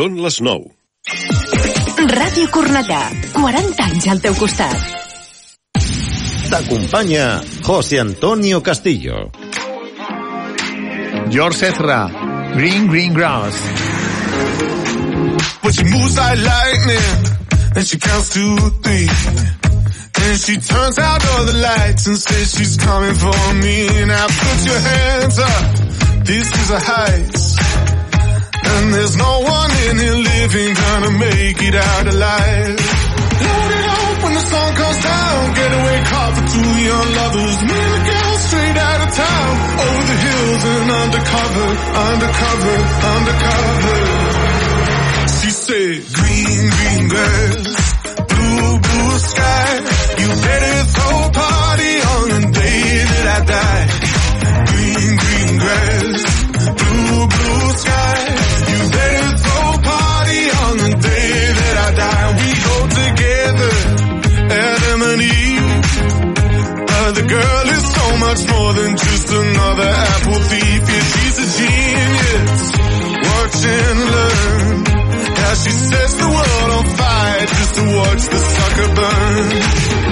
Són les 9. Ràdio Cornellà, 40 anys al teu costat. T'acompanya José Antonio Castillo. George Ezra, Green Green Grass. But she moves like lightning, and she counts to three. And she turns out all the lights and says she's coming for me. Now put your hands up, this is a heist. And there's no one in here living gonna make it out alive. Load it up when the sun comes down, getaway car for two young lovers. Me and the girl straight out of town, over the hills and undercover, undercover, undercover. She said, green, green grass, blue, blue sky. You better throw a party on the day that I die. Green, green grass, blue, blue Eve. But the girl is so much more than just another apple thief. Yeah, she's a genius. Watch and learn. How she sets the world on fire just to watch the sucker burn.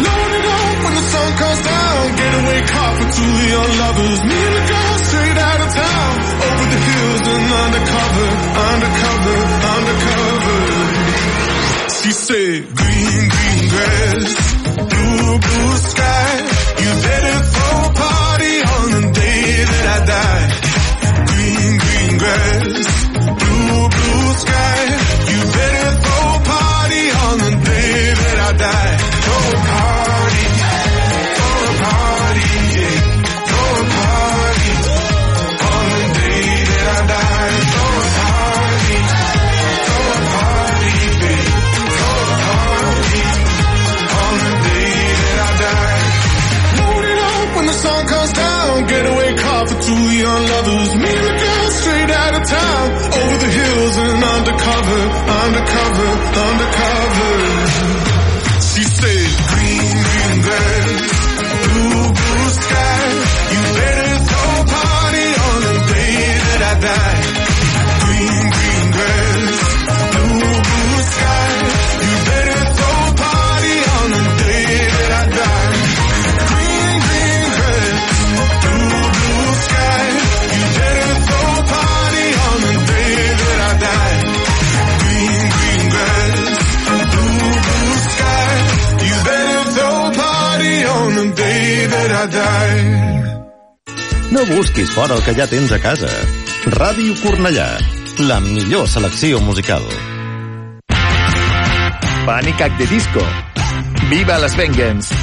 Load it up when the sun comes down. Getaway car for two young lovers. Me and the girl straight out of town. Over the hills and undercover, undercover, undercover. She said, green, green grass, blue, blue sky. You better fora el que ja tens a casa. Ràdio Cornellà, la millor selecció musical. Panic Act de Disco. Viva las Vengeance.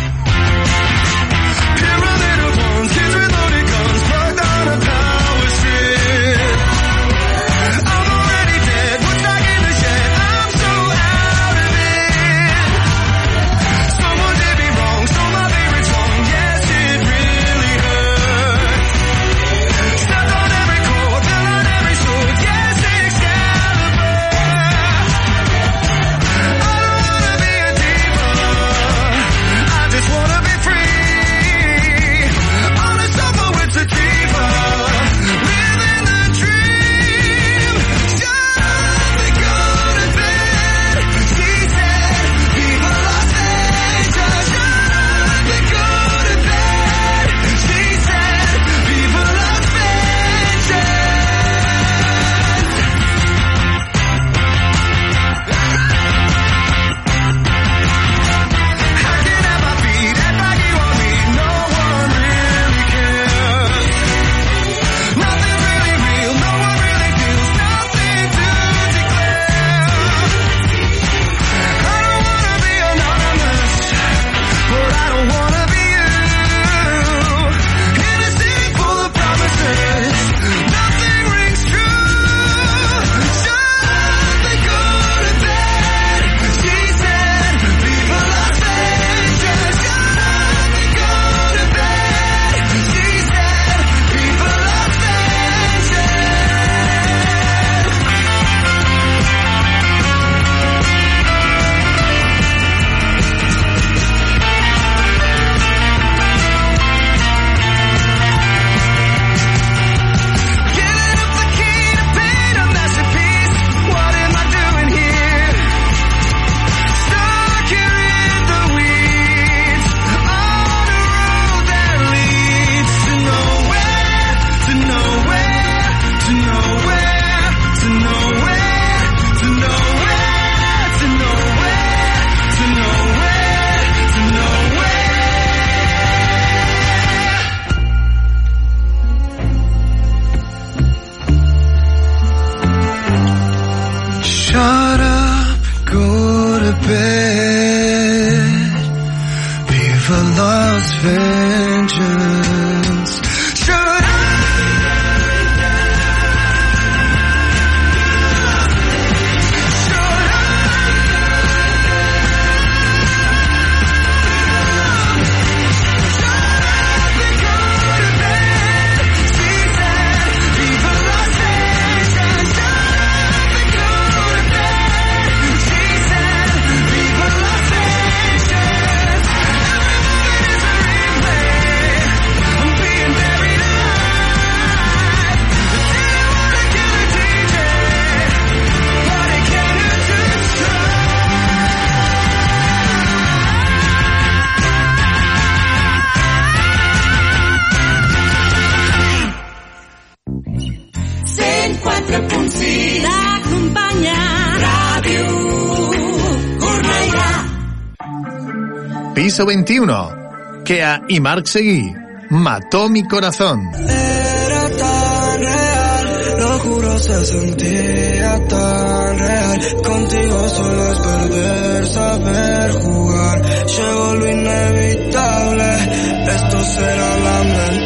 Piso 21. Kea y Mark Seguí. Mató mi corazón. Era tan real, lo juro se sentía tan real. Contigo solo es perder, saber jugar. Llegó lo inevitable, esto será lamentable.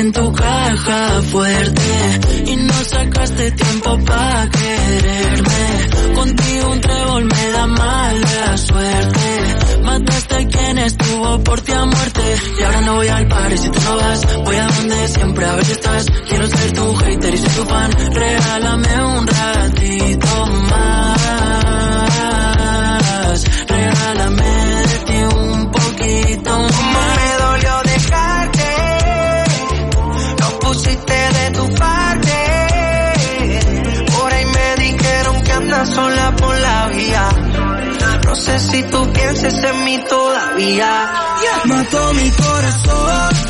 En tu caja fuerte y no sacaste tiempo para quererme. Contigo un trébol me da mala suerte. Mataste a quien estuvo por ti a muerte. Y ahora no voy al par si tú no vas, voy a donde siempre a ver si estás. Quiero ser tu hater y ser tu fan. Regálame un ratito más. Sola por la vía. No sé si tú pienses en mí todavía. Mató mi corazón.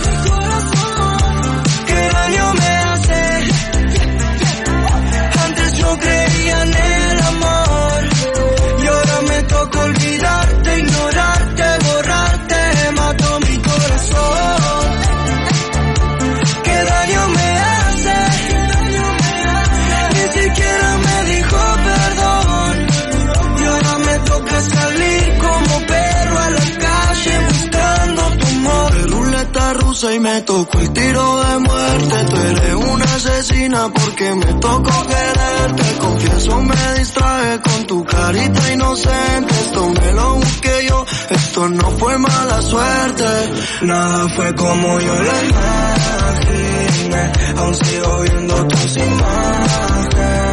Y me tocó el tiro de muerte. Tú eres una asesina porque me tocó quererte. Confieso, me distraje con tu carita inocente. Esto me lo busqué yo, esto no fue mala suerte. Nada fue como yo lo imaginé. Aún sigo viendo tus imágenes,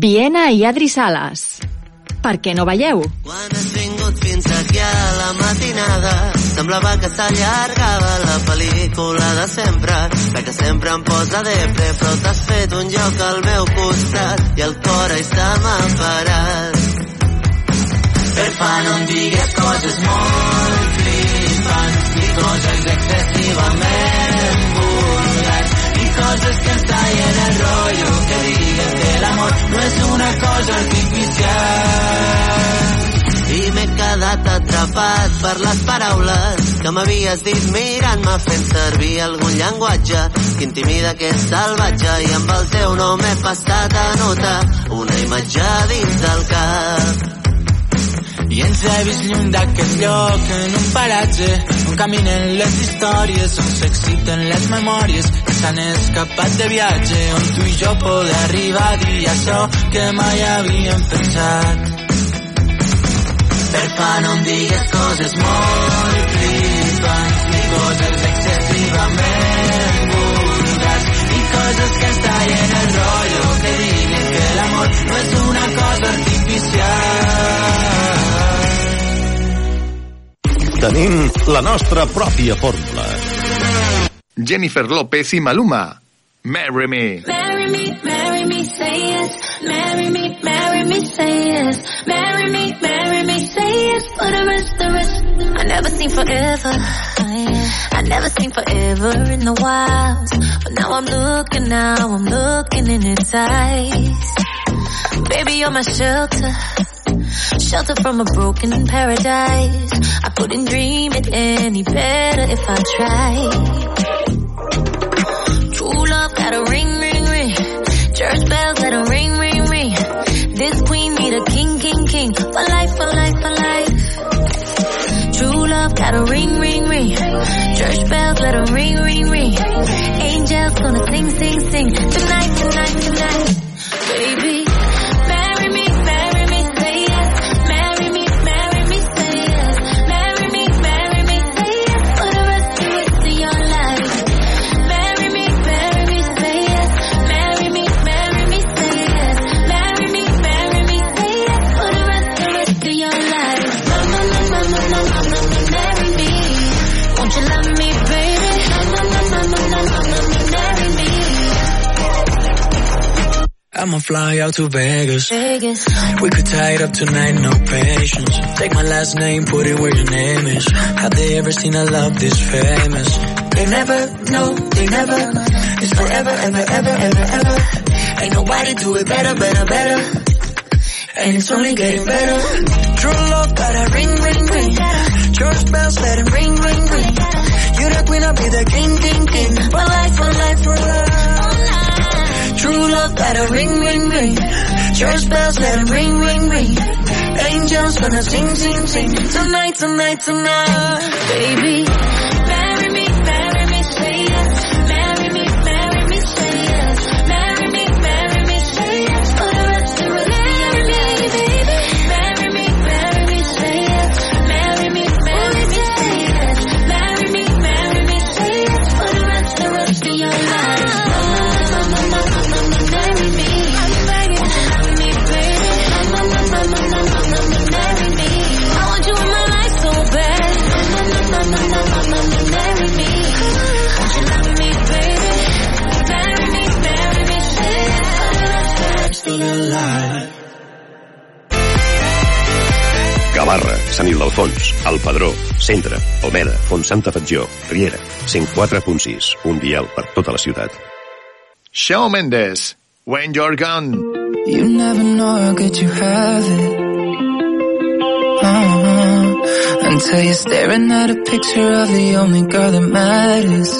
Viena i Adri Sales. Per què no veieu? Quan has vingut fins aquí a la matinada semblava que s'allargava la pel·lícula de sempre la que sempre em posa depre però t'has fet un lloc al meu costat i el cor està m'ha parat per fa no em digues coses molt flipants ni coses excessivament vulgars ni coses que ens tallen el rotllo que digues que l'amor no és una cosa artificial. I m'he quedat atrapat per les paraules que m'havies dit mirant-me fent servir algun llenguatge que intimida, que és salvatge i amb el teu nom he passat a notar una imatge dins del cap I ens he vist lluny d'aquest lloc en un paratge on caminen les històries, on s'exciten les memòries que s'han escapat de viatge, on tu i jo poder arribar a dir això que mai havíem pensat. per fa no em digues coses molt flipants Tenim la nostra pròpia fórmula. Jennifer López y Maluma. Marry me. Marry me, marry me, say yes. Marry me, marry me, say yes. Marry me, marry me, say yes. For the rest, the rest. I seen forever. I never seen forever in the wild. But now I'm looking, now I'm looking in its eyes. Baby, you're my shelter. Shelter from a broken paradise. I couldn't dream it any better if I tried. True love got a ring, ring, ring. Church bells let a ring, ring, ring. This queen need a king, king, king. For life, for life, for life. True love got a ring, ring, ring. Church bells let a ring, ring, ring. Angels gonna sing, sing, sing. Tonight, tonight, tonight. Baby, I'ma fly out to Vegas. Vegas. We could tie it up tonight, no patience. Take my last name, put it where your name is. Have they ever seen a love this famous? They never, no, they never. It's forever, ever, ever, ever, ever. Ain't nobody do it better, better, better. And it's only getting better. True love got a ring, ring, ring. Church bells let it ring, ring, ring. You're the queen, I'll be the king, king, king. For life, for life, for life. True love got a ring, ring, ring. Church bells let it ring, ring, ring. Angels gonna sing, sing, sing. Tonight, tonight, tonight. Baby, Gavarra, Sant Ildefons, El Pedró, Centre, Almeda, Font Santa Fatjó, Riera, 104.6, un dial per tota la ciutat. Shawn Mendes, When You're Gone. You never know how good you have it. Uh-huh. Until you're staring at a picture of the only girl that matters.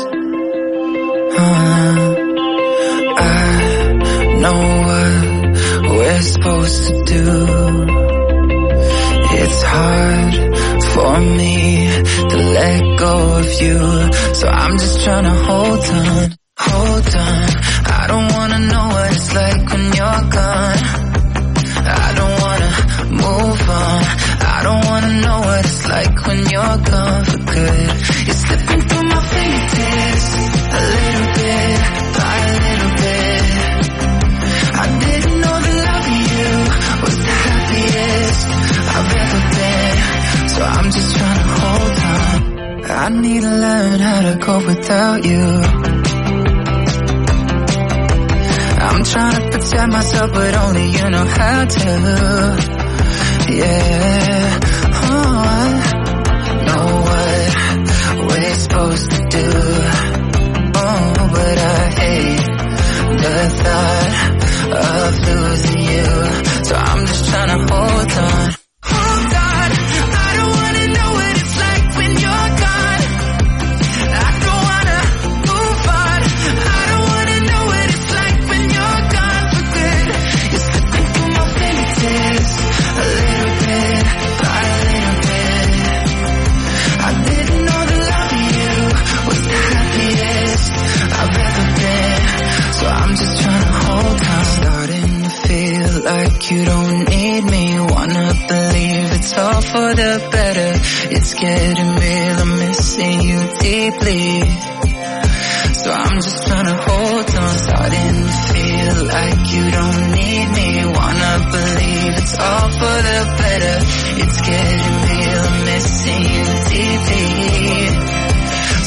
Uh, I know what we're supposed to do. It's hard for me to let go of you. So I'm just trying to hold on, hold on. I don't wanna know what it's like when you're gone. I don't wanna move on. I don't wanna know what it's like when you're gone for good. You're slipping through without you. I'm trying to protect myself, but only you know how to. Yeah. Oh, I know what we're supposed to do. Oh, but I hate the thought of losing you. So I'm just trying to hold on. The better. It's getting real. I'm missing you deeply. So I'm just trying to hold on. Starting to feel like you don't need me. Wanna believe it's all for the better. It's getting real. I'm missing you deeply.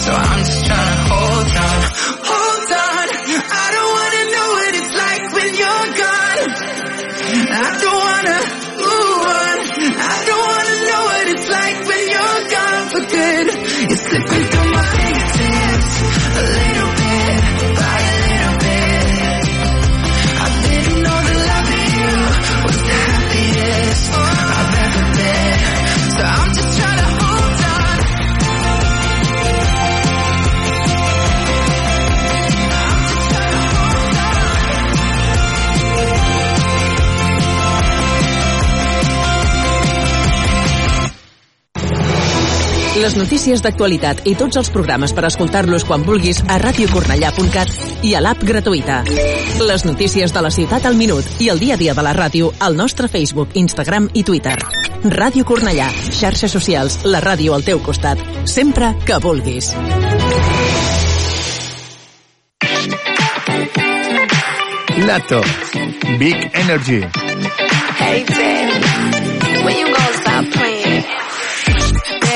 So I'm just trying to hold on. Les notícies d'actualitat i tots els programes per escoltar-los quan vulguis a radiocornellà.cat i a l'app gratuïta. Les notícies de la ciutat al minut i el dia a dia de la ràdio al nostre Facebook, Instagram i Twitter. Ràdio Cornellà, xarxes socials, la ràdio al teu costat, sempre que vulguis. Lato. Big Energy. Hey, Daddy, when you gonna stop playing?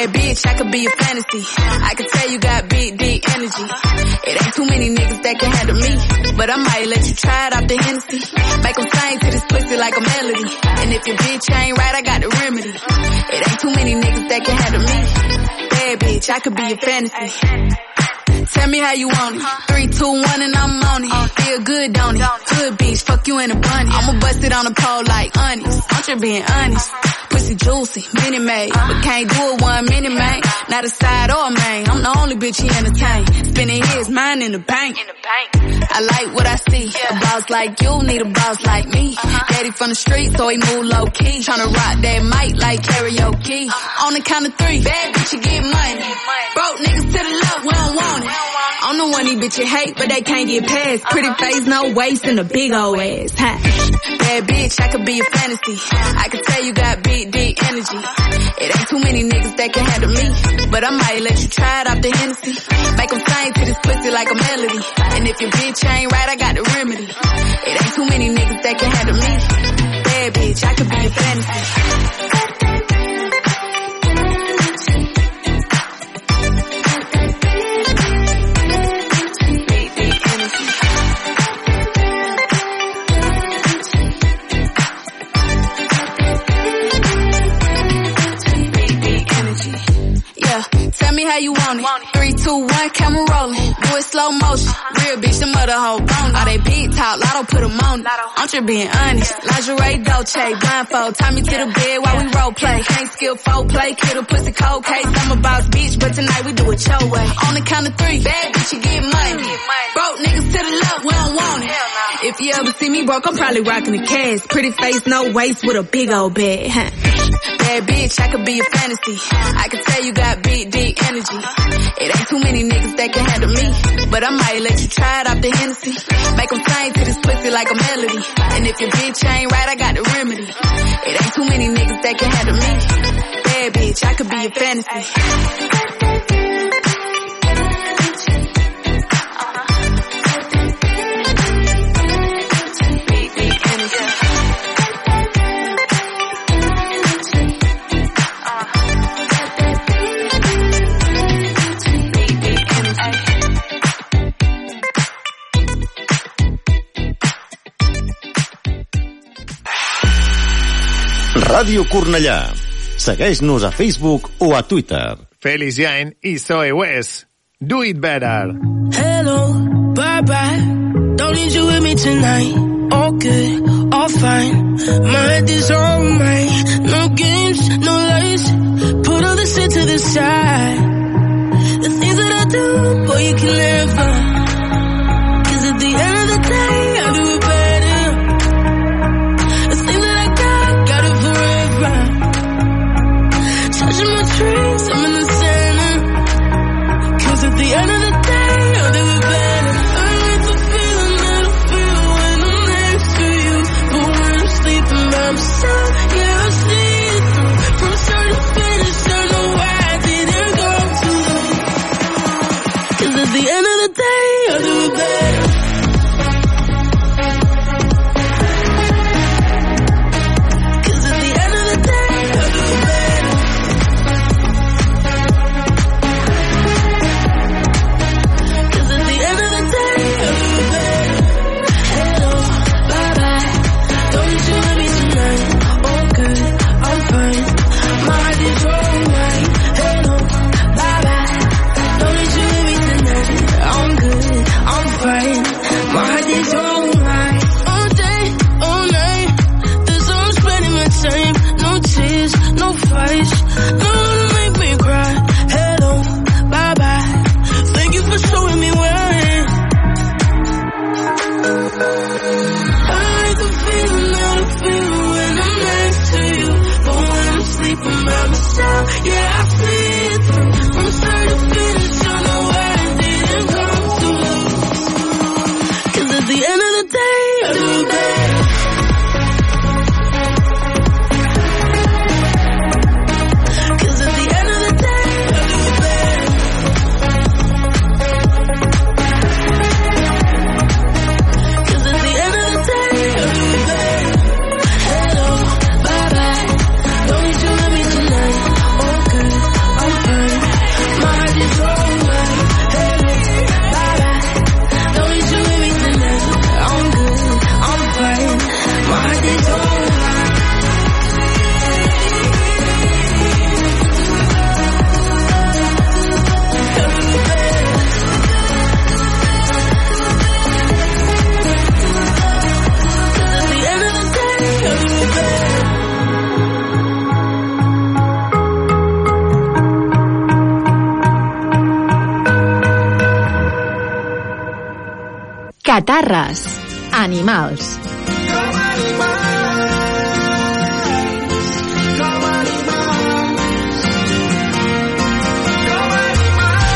Bad bitch, I could be a fantasy. I can tell you got big, deep energy. It ain't too many niggas that can handle me. But I might let you try it off the Hennessy. Make them sing to this pussy like a melody. And if your bitch ain't right, I got the remedy. It ain't too many niggas that can handle me. Bad bitch, I could be a fantasy. Tell me how you want it. Three, two, one, and I'm on it. Feel good, don't it? Good bitch, fuck you in a bunny. I'ma bust it on the pole like honest. I'm just being honest. Pussy juicy, mini made, but can't do it one minute, man. Not a side or a main. I'm the only bitch he entertain. Spending his mind in the bank. I like what I see. A boss like you need a boss like me. Daddy from the street, so he move low key. Tryna rock that mic like karaoke. On the count of three, bad bitch, you get money. Broke niggas to the left, we don't want it. I'm the one these bitches hate, but they can't get past. Pretty face, no waist, and a big old ass. Ha. Bad bitch, I could be a fantasy. I can tell you got big, deep energy. It ain't too many niggas that can handle me. But I might let you try it off the Hennessy. Make them sing to this pussy like a melody. And if your bitch ain't right, I got the remedy. It ain't too many niggas that can handle me. Bad bitch, I could be a fantasy. Two, one, camera rolling. Do it slow motion. Real bitch, the mother hoe bone. All they big talk, lotto put them on. it. I'm just being honest. Lingerie, Dolce, blindfold. Tie me to the bed while we role play. Can't skill foul play, kid a pussy cold case. I'm a boss bitch, but tonight we do it your way. On the count of three, bad bitch, you get money. Broke niggas to the left, we don't want it. If you ever see me broke, I'm probably rocking the cash. Pretty face, no waist with a big old bag. Huh. Bad bitch, I could be a fantasy. I can tell you got big, deep energy. It ain't too many niggas that can handle me. But I might let you try it off the Hennessy. Make them sing to this pussy like a melody. And if your bitch ain't right, I got the remedy. It ain't too many niggas that can handle me. Bad bitch, I could be a fantasy. Ràdio Cornellà. Segueix-nos a Facebook o a Twitter. Félix Jain i Zoe West. Do it better. Hello, bye bye. Don't need you with me tonight. All good, all fine. My head is on mine. No games, no lies. Put all this shit to the side. The things that I do, boy, you can Animals.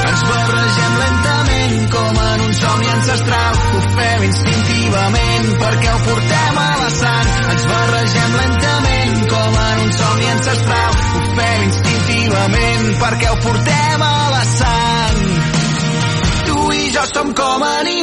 Ens barregem lentament com en un somni ancestral. Ho fem instintivament perquè ho portem a la sang. Ens barregem lentament com en un somni ancestral. Ho fem instintivament perquè ho portem a la sang. Tu i jo som com animals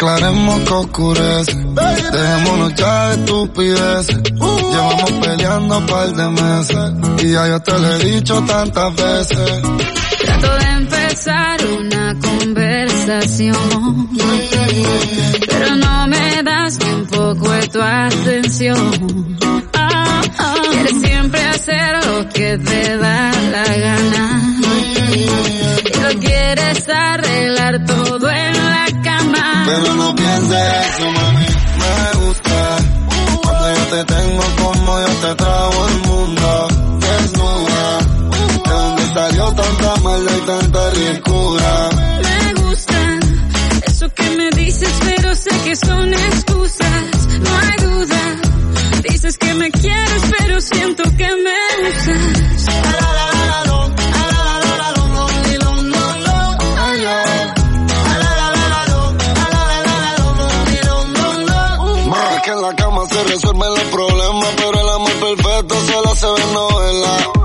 Aclaremos que oscurece, dejémonos ya de estupideces. Llevamos peleando un par de meses y ya yo te lo he dicho tantas veces. Trato de empezar una conversación, pero no me das ni un poco de tu atención. Quieres siempre hacer lo que te da la gana quieres arreglar todo en la cama. Pero no pienses eso, mami, me gusta. Cuando yo te tengo como yo te trago el mundo. Desnuda, de dónde salió tanta maldad y tanta ricura. Me gusta eso que me dices, pero sé que son excusas. No hay duda. Dices que me quieres, pero siento que me usas. Los problemas, pero el amor perfecto solo se ve en novela.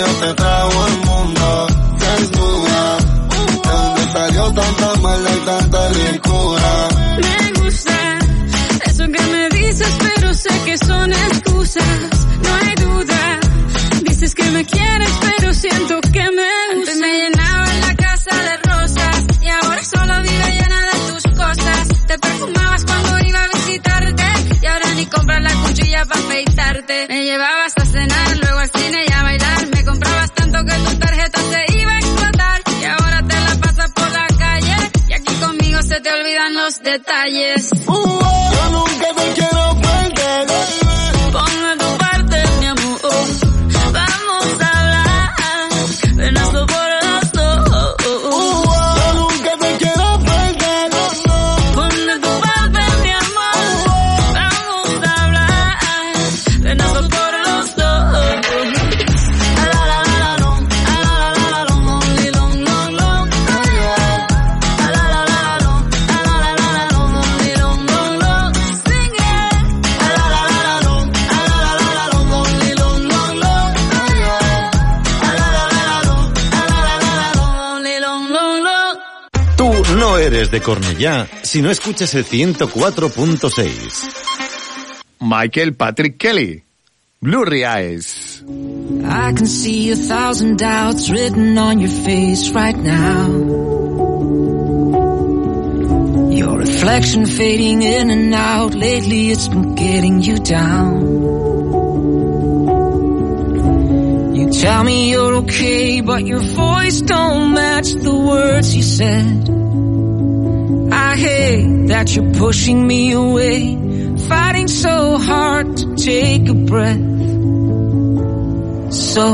Yo te trago el mundo. Desnuda, de dónde salió tanta maldad y tanta ricura. Me gusta eso que me dices, pero sé que son excusas. No hay duda. Dices que me quieres, pero siento que me usas. Me llenaba en la casa de rosas y ahora solo vive llena de tus cosas. Te perfumabas cuando iba a visitarte y ahora ni compras la cuchilla para afeitarte. Me llevabas detalles. Uh. De Cornellá si no escuchas el 104.6. Michael Patrick Kelly. Blurry Eyes. I can see a thousand doubts written on your face right now. Your reflection fading in and out. Lately it's been getting you down. You tell me you're okay, but your voice don't match the words you said. Hate that you're pushing me away, fighting so hard to take a breath. So,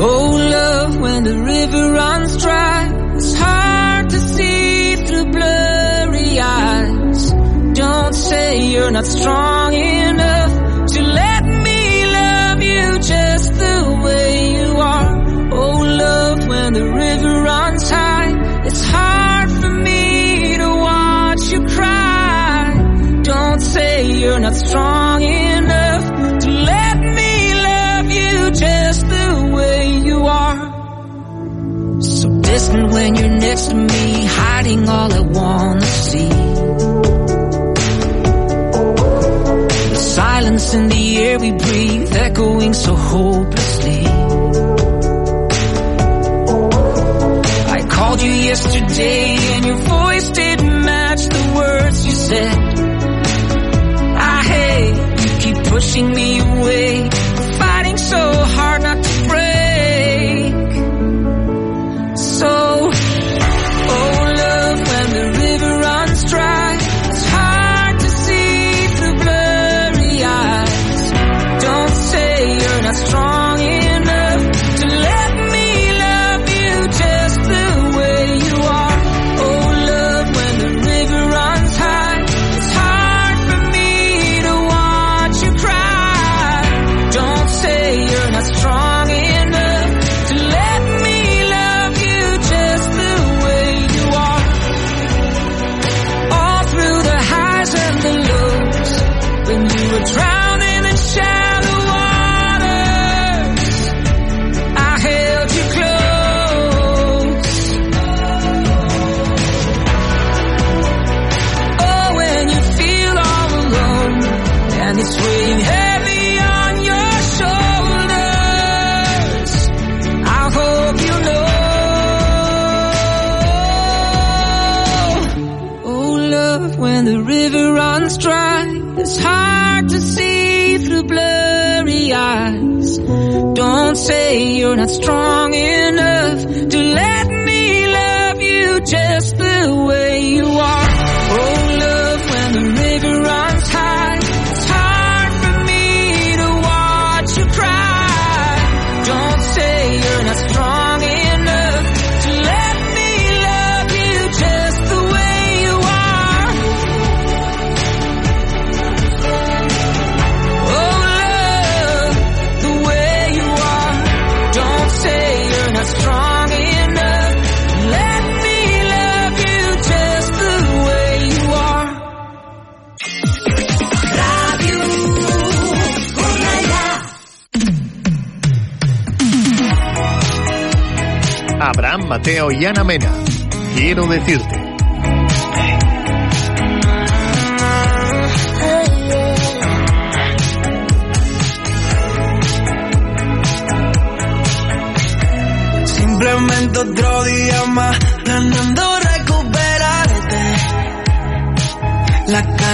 oh love, when the river runs dry, it's hard to see through blurry eyes. Don't say you're not strong enough to let me love you just the way you are. Oh love, when the river runs high, you're not strong enough to let me love you just the way you are. So distant when you're next to me, hiding all I wanna see. The silence in the air we breathe, echoing so hopelessly. I called you yesterday and your voice didn't match the words you said. Pushing me away, fighting so hard strong Mateo y Ana Mena. Quiero decirte. Simplemente otro día más, tratando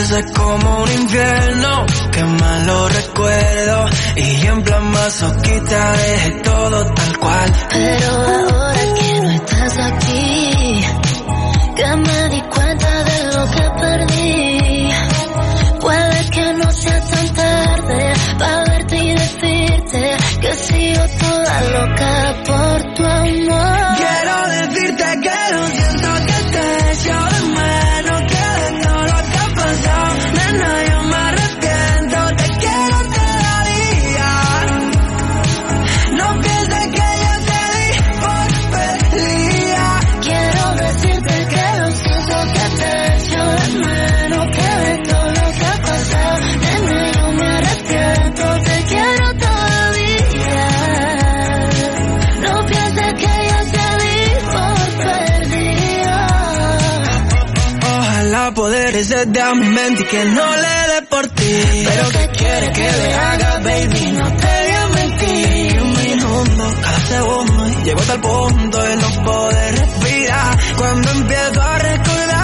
es como un infierno, que malo recuerdo. Y en plan masoquista dejé todo tal cual. Pero ahora que no estás aquí, que me di a mi mente y que no le dé por ti. Pero que quiere que le haga, baby, no te voy a mentir. Un minuto, cada segundo, llego hasta el punto de no poder respirar. Cuando empiezo a recordar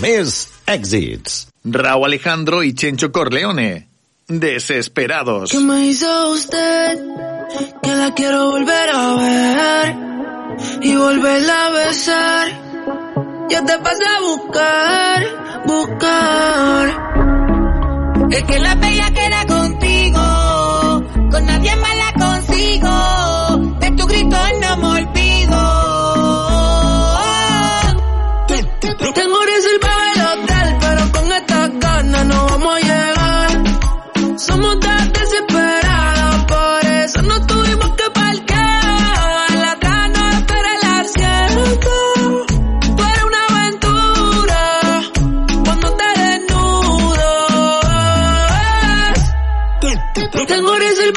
mes Exits. Raúl Alejandro y Chencho Corleone. Desesperados. ¿Qué me hizo usted? Que la quiero volver a ver y volverla a besar. Yo te pasé a buscar, buscar. Es que la bella queda contigo, con nadie más. Tengo eres el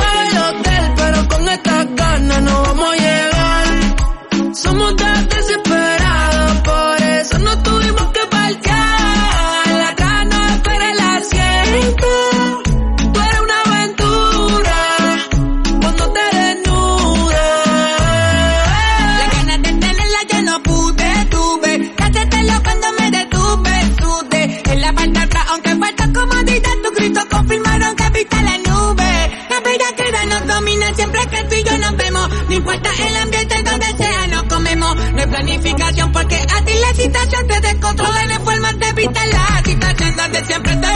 Hernández siempre está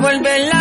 volverla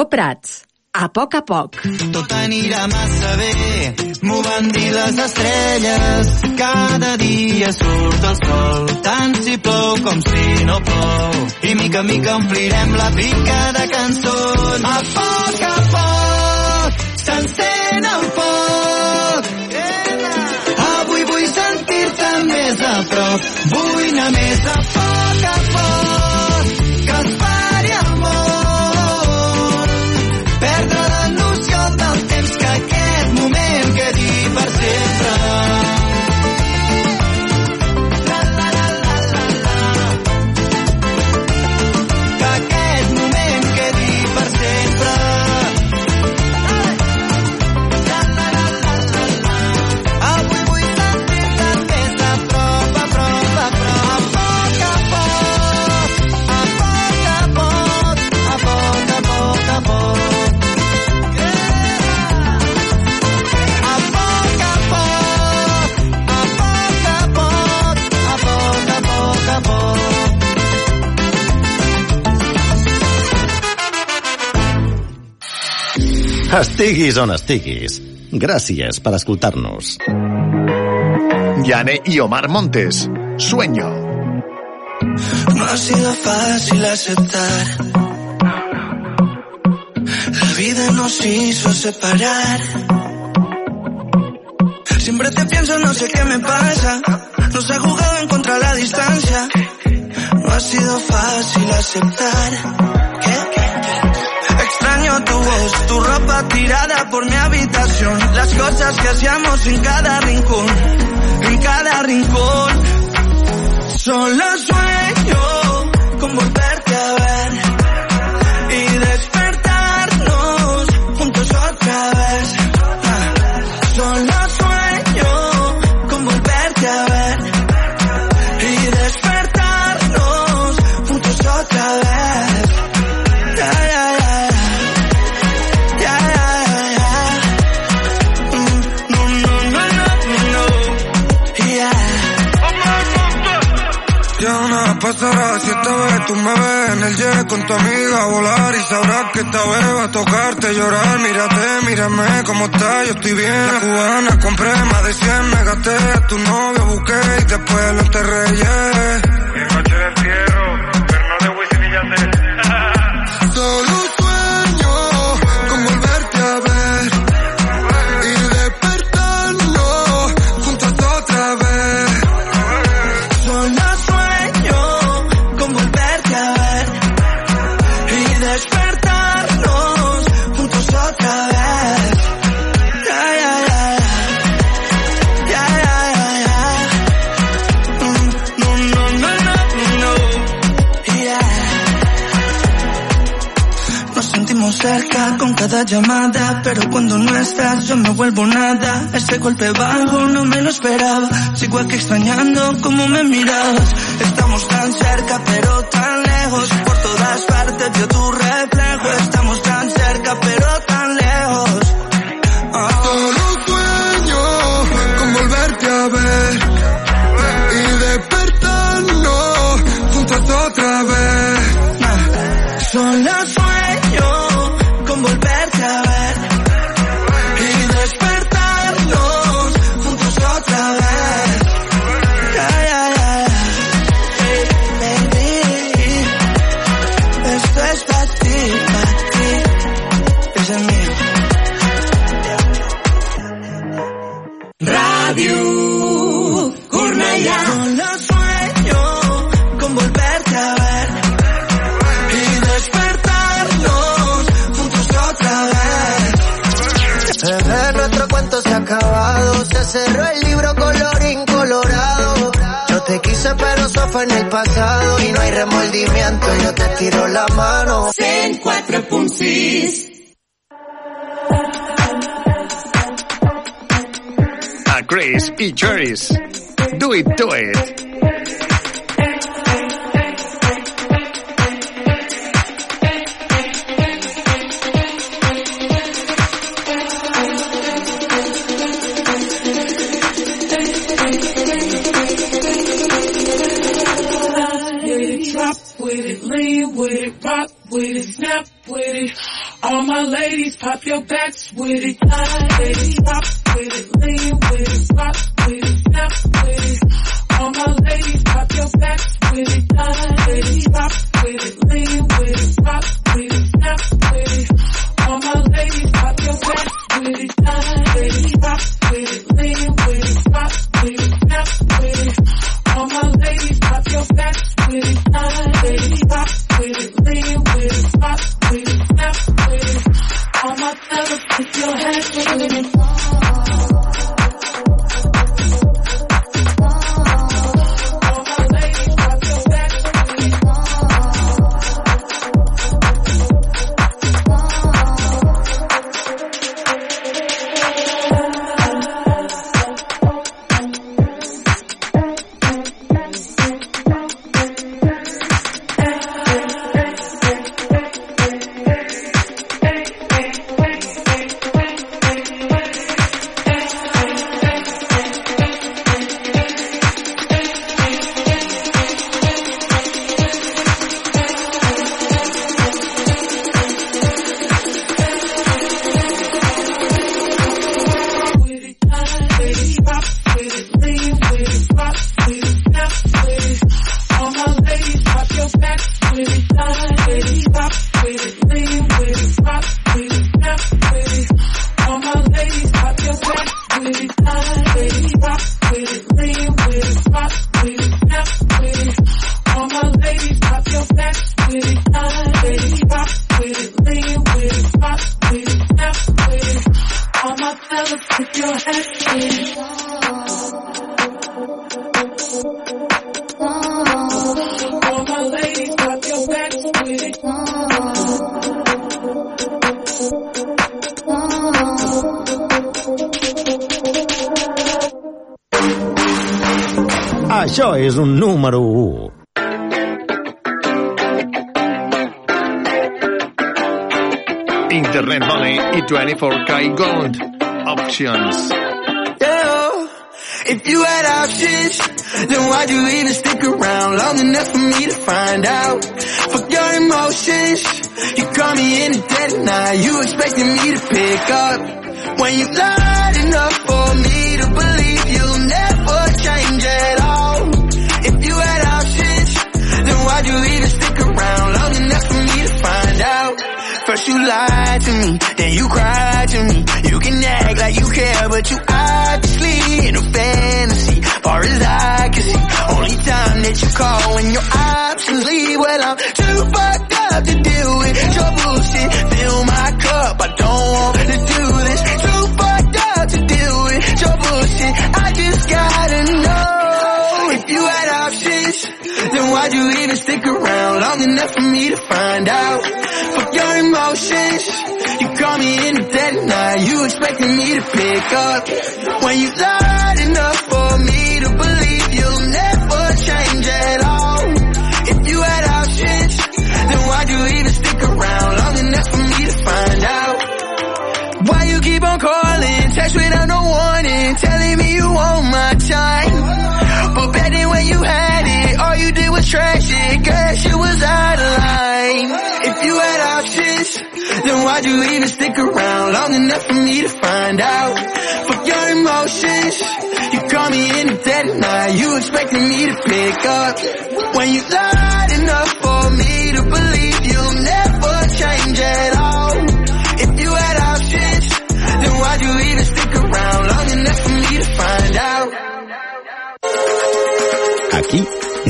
Doctor Prats, a poc a poc. Tot anirà massa bé, m'ho van dir les estrelles. Cada dia surt el sol, tant si plou com si no plou. I mica a mica omplirem la pica de cançons. A poc a poc s'encén el foc. Avui vull sentir-te més a prop, vull anar més a poc Estiguis on estiguis. Gràcies per escoltar-nos. Yane y Omar Montes. Sueño. No ha sido fácil aceptar. La vida nos hizo separar. Siempre te pienso, no sé qué me pasa. Nos ha jugado en contra la distancia. No ha sido fácil aceptar. Tu voz, tu ropa tirada por mi habitación. Las cosas que hacíamos en cada rincón, en cada rincón. Solo sueño con volverte si esta vez tú me ves en el jet con tu amiga a volar y sabrás que esta vez va a tocarte llorar. Mírate, mírame cómo está, yo estoy bien. La cubana compré más de 100, me gasté a tu novio, busqué y después lo enterré, yeah. Mi coche de fierro, cerca con cada llamada, pero cuando no estás yo me vuelvo nada. Ese golpe bajo no me lo esperaba. Sigo aquí extrañando cómo me mirabas. Estamos tan cerca pero tan lejos. Por todas partes veo tu en el pasado. Y no hay remordimiento, yo te tiro la mano. 104.6 A Chris i Cheris. Do it, do it. My ladies, pop your backs with it. With it, drop with it, lean with it, rock with it, snap with it. All my ladies, pop your backs with it. With it, drop with it, lean with it, rock with it, snap with it. All my ladies, pop your backs with it. With it, with it, lean with it, rock with it, snap with it. All my ladies, pop your backs with it. Line with it, with it, put your hands with Això és un número 1. Internet Money i 24K Gold. Options. Yeah. If you had options, then why'd you even stick around long enough for me to find out? Fuck your emotions. You call me in the dead of night. You expecting me to pick up when you're lied enough for me First you lied to me, then you cried to me. You can act like you care, but you obviously in a fantasy. Far as I can see, only time that you call when your options leave. Well, I'm too fucked up to deal with your bullshit. Fill my cup, I don't want to do why'd you even stick around long enough for me to find out? Fuck your emotions. You call me in the dead of night. You expecting me to pick up when you lied enough for me to believe you'll never change at all. If you had options, then why'd you even stick around long enough for me to find out? Why you keep on calling, text without no warning, telling me you want my time. You did was trash it, girl, shit was out of line. If you had options, then why'd you even stick around long enough for me to find out? Fuck your emotions, you call me in the dead of night, you expecting me to pick up when you lied enough for me to believe you'll never change at all.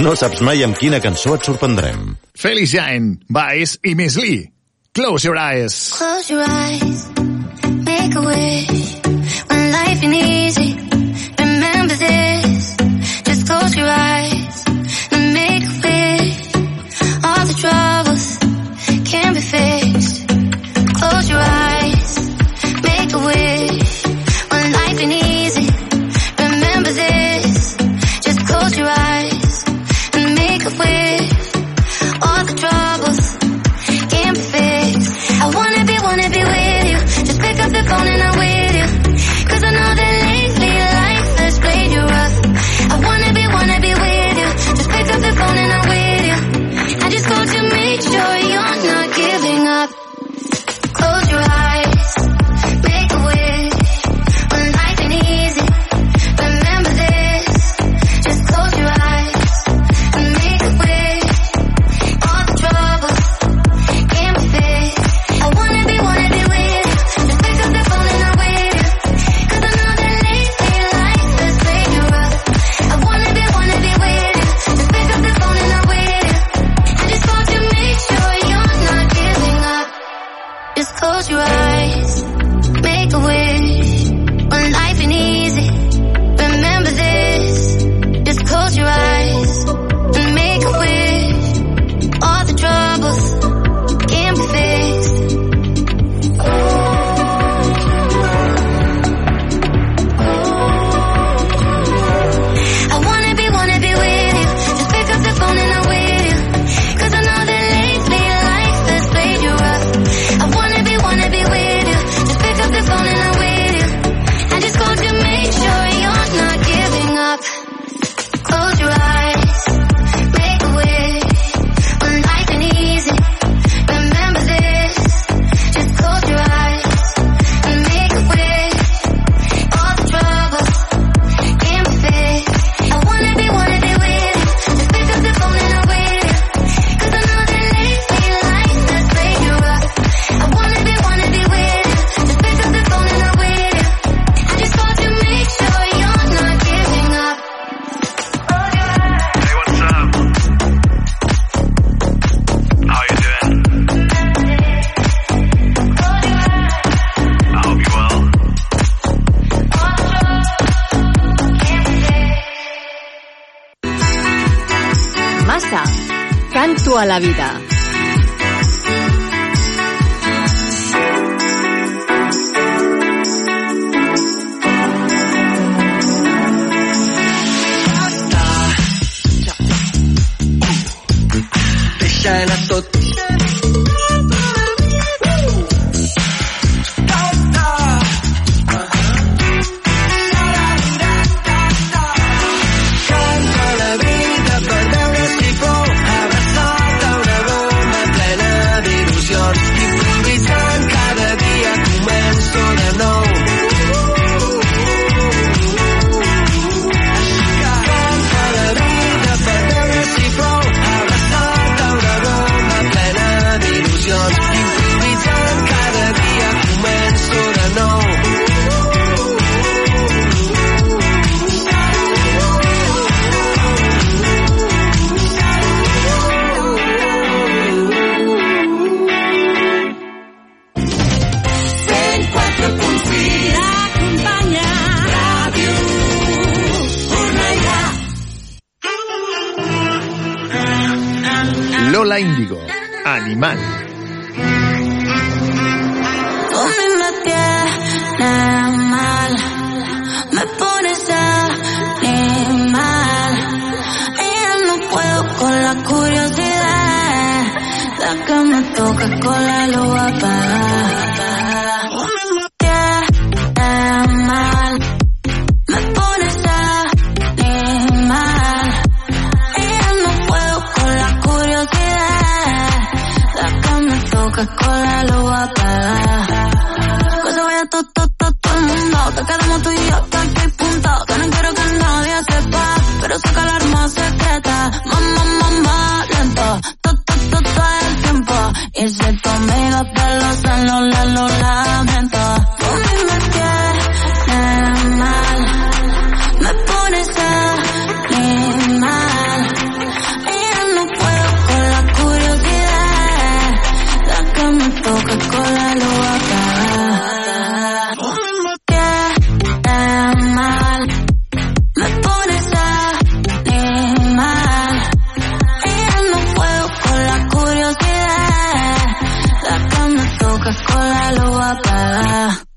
No saps mai amb quina cançó et sorprendrem. Félix Jaén, Baez i Miss Lee. Close your eyes. Close your eyes, make a wish. When life you need Coca-Cola lo va a pagar.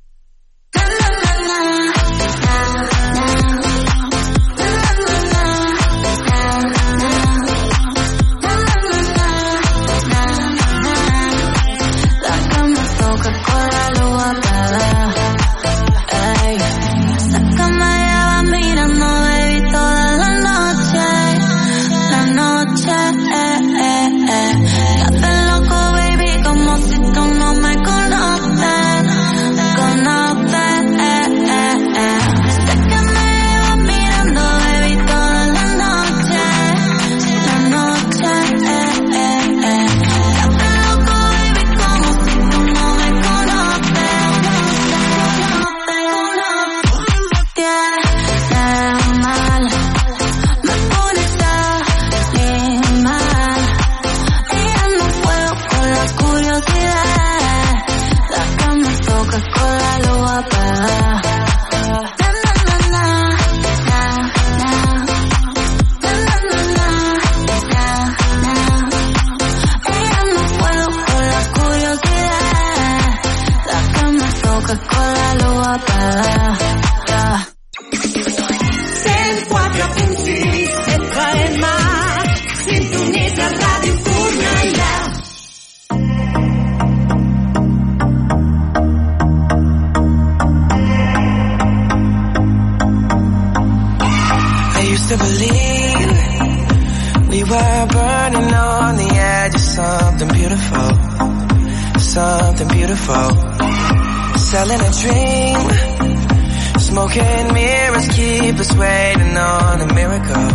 waiting on a miracle,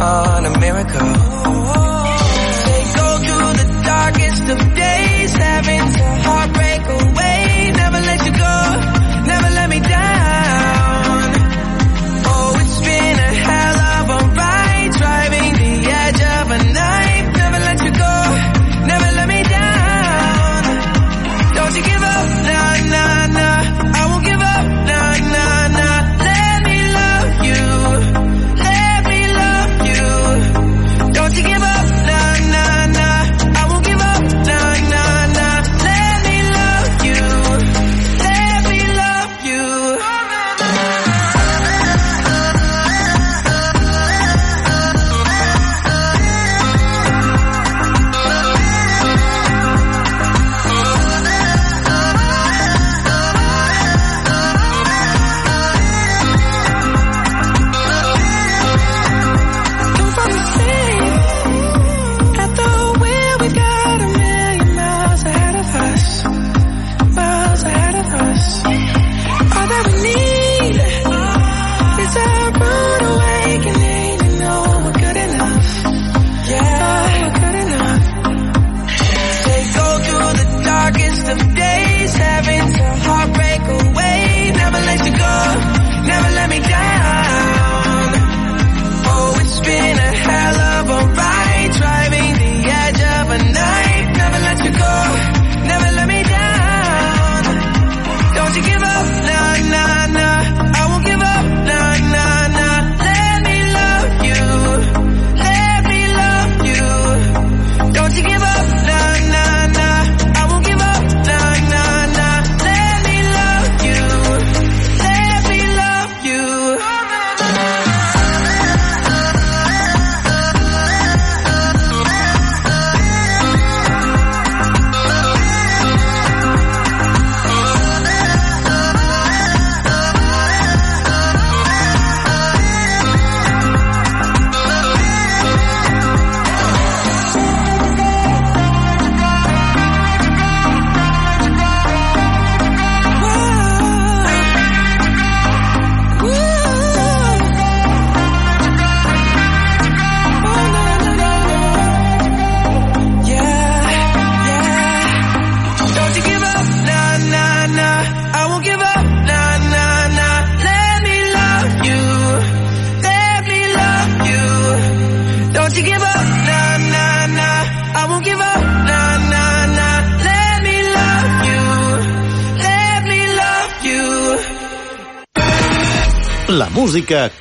on a miracle. They go through the darkest of days, having to heartbreak.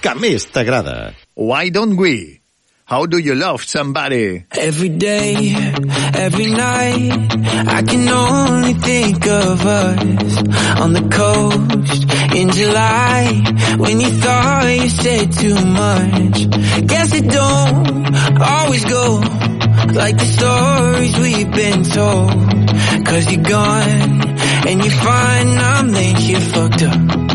que més t'agrada. Why don't we? How do you love somebody? Every day, every night, I can only think of us on the coast in July. When you thought you said too much, guess it don't always go like the stories we've been told. Cause you're gone and you find I'm late, you fucked up.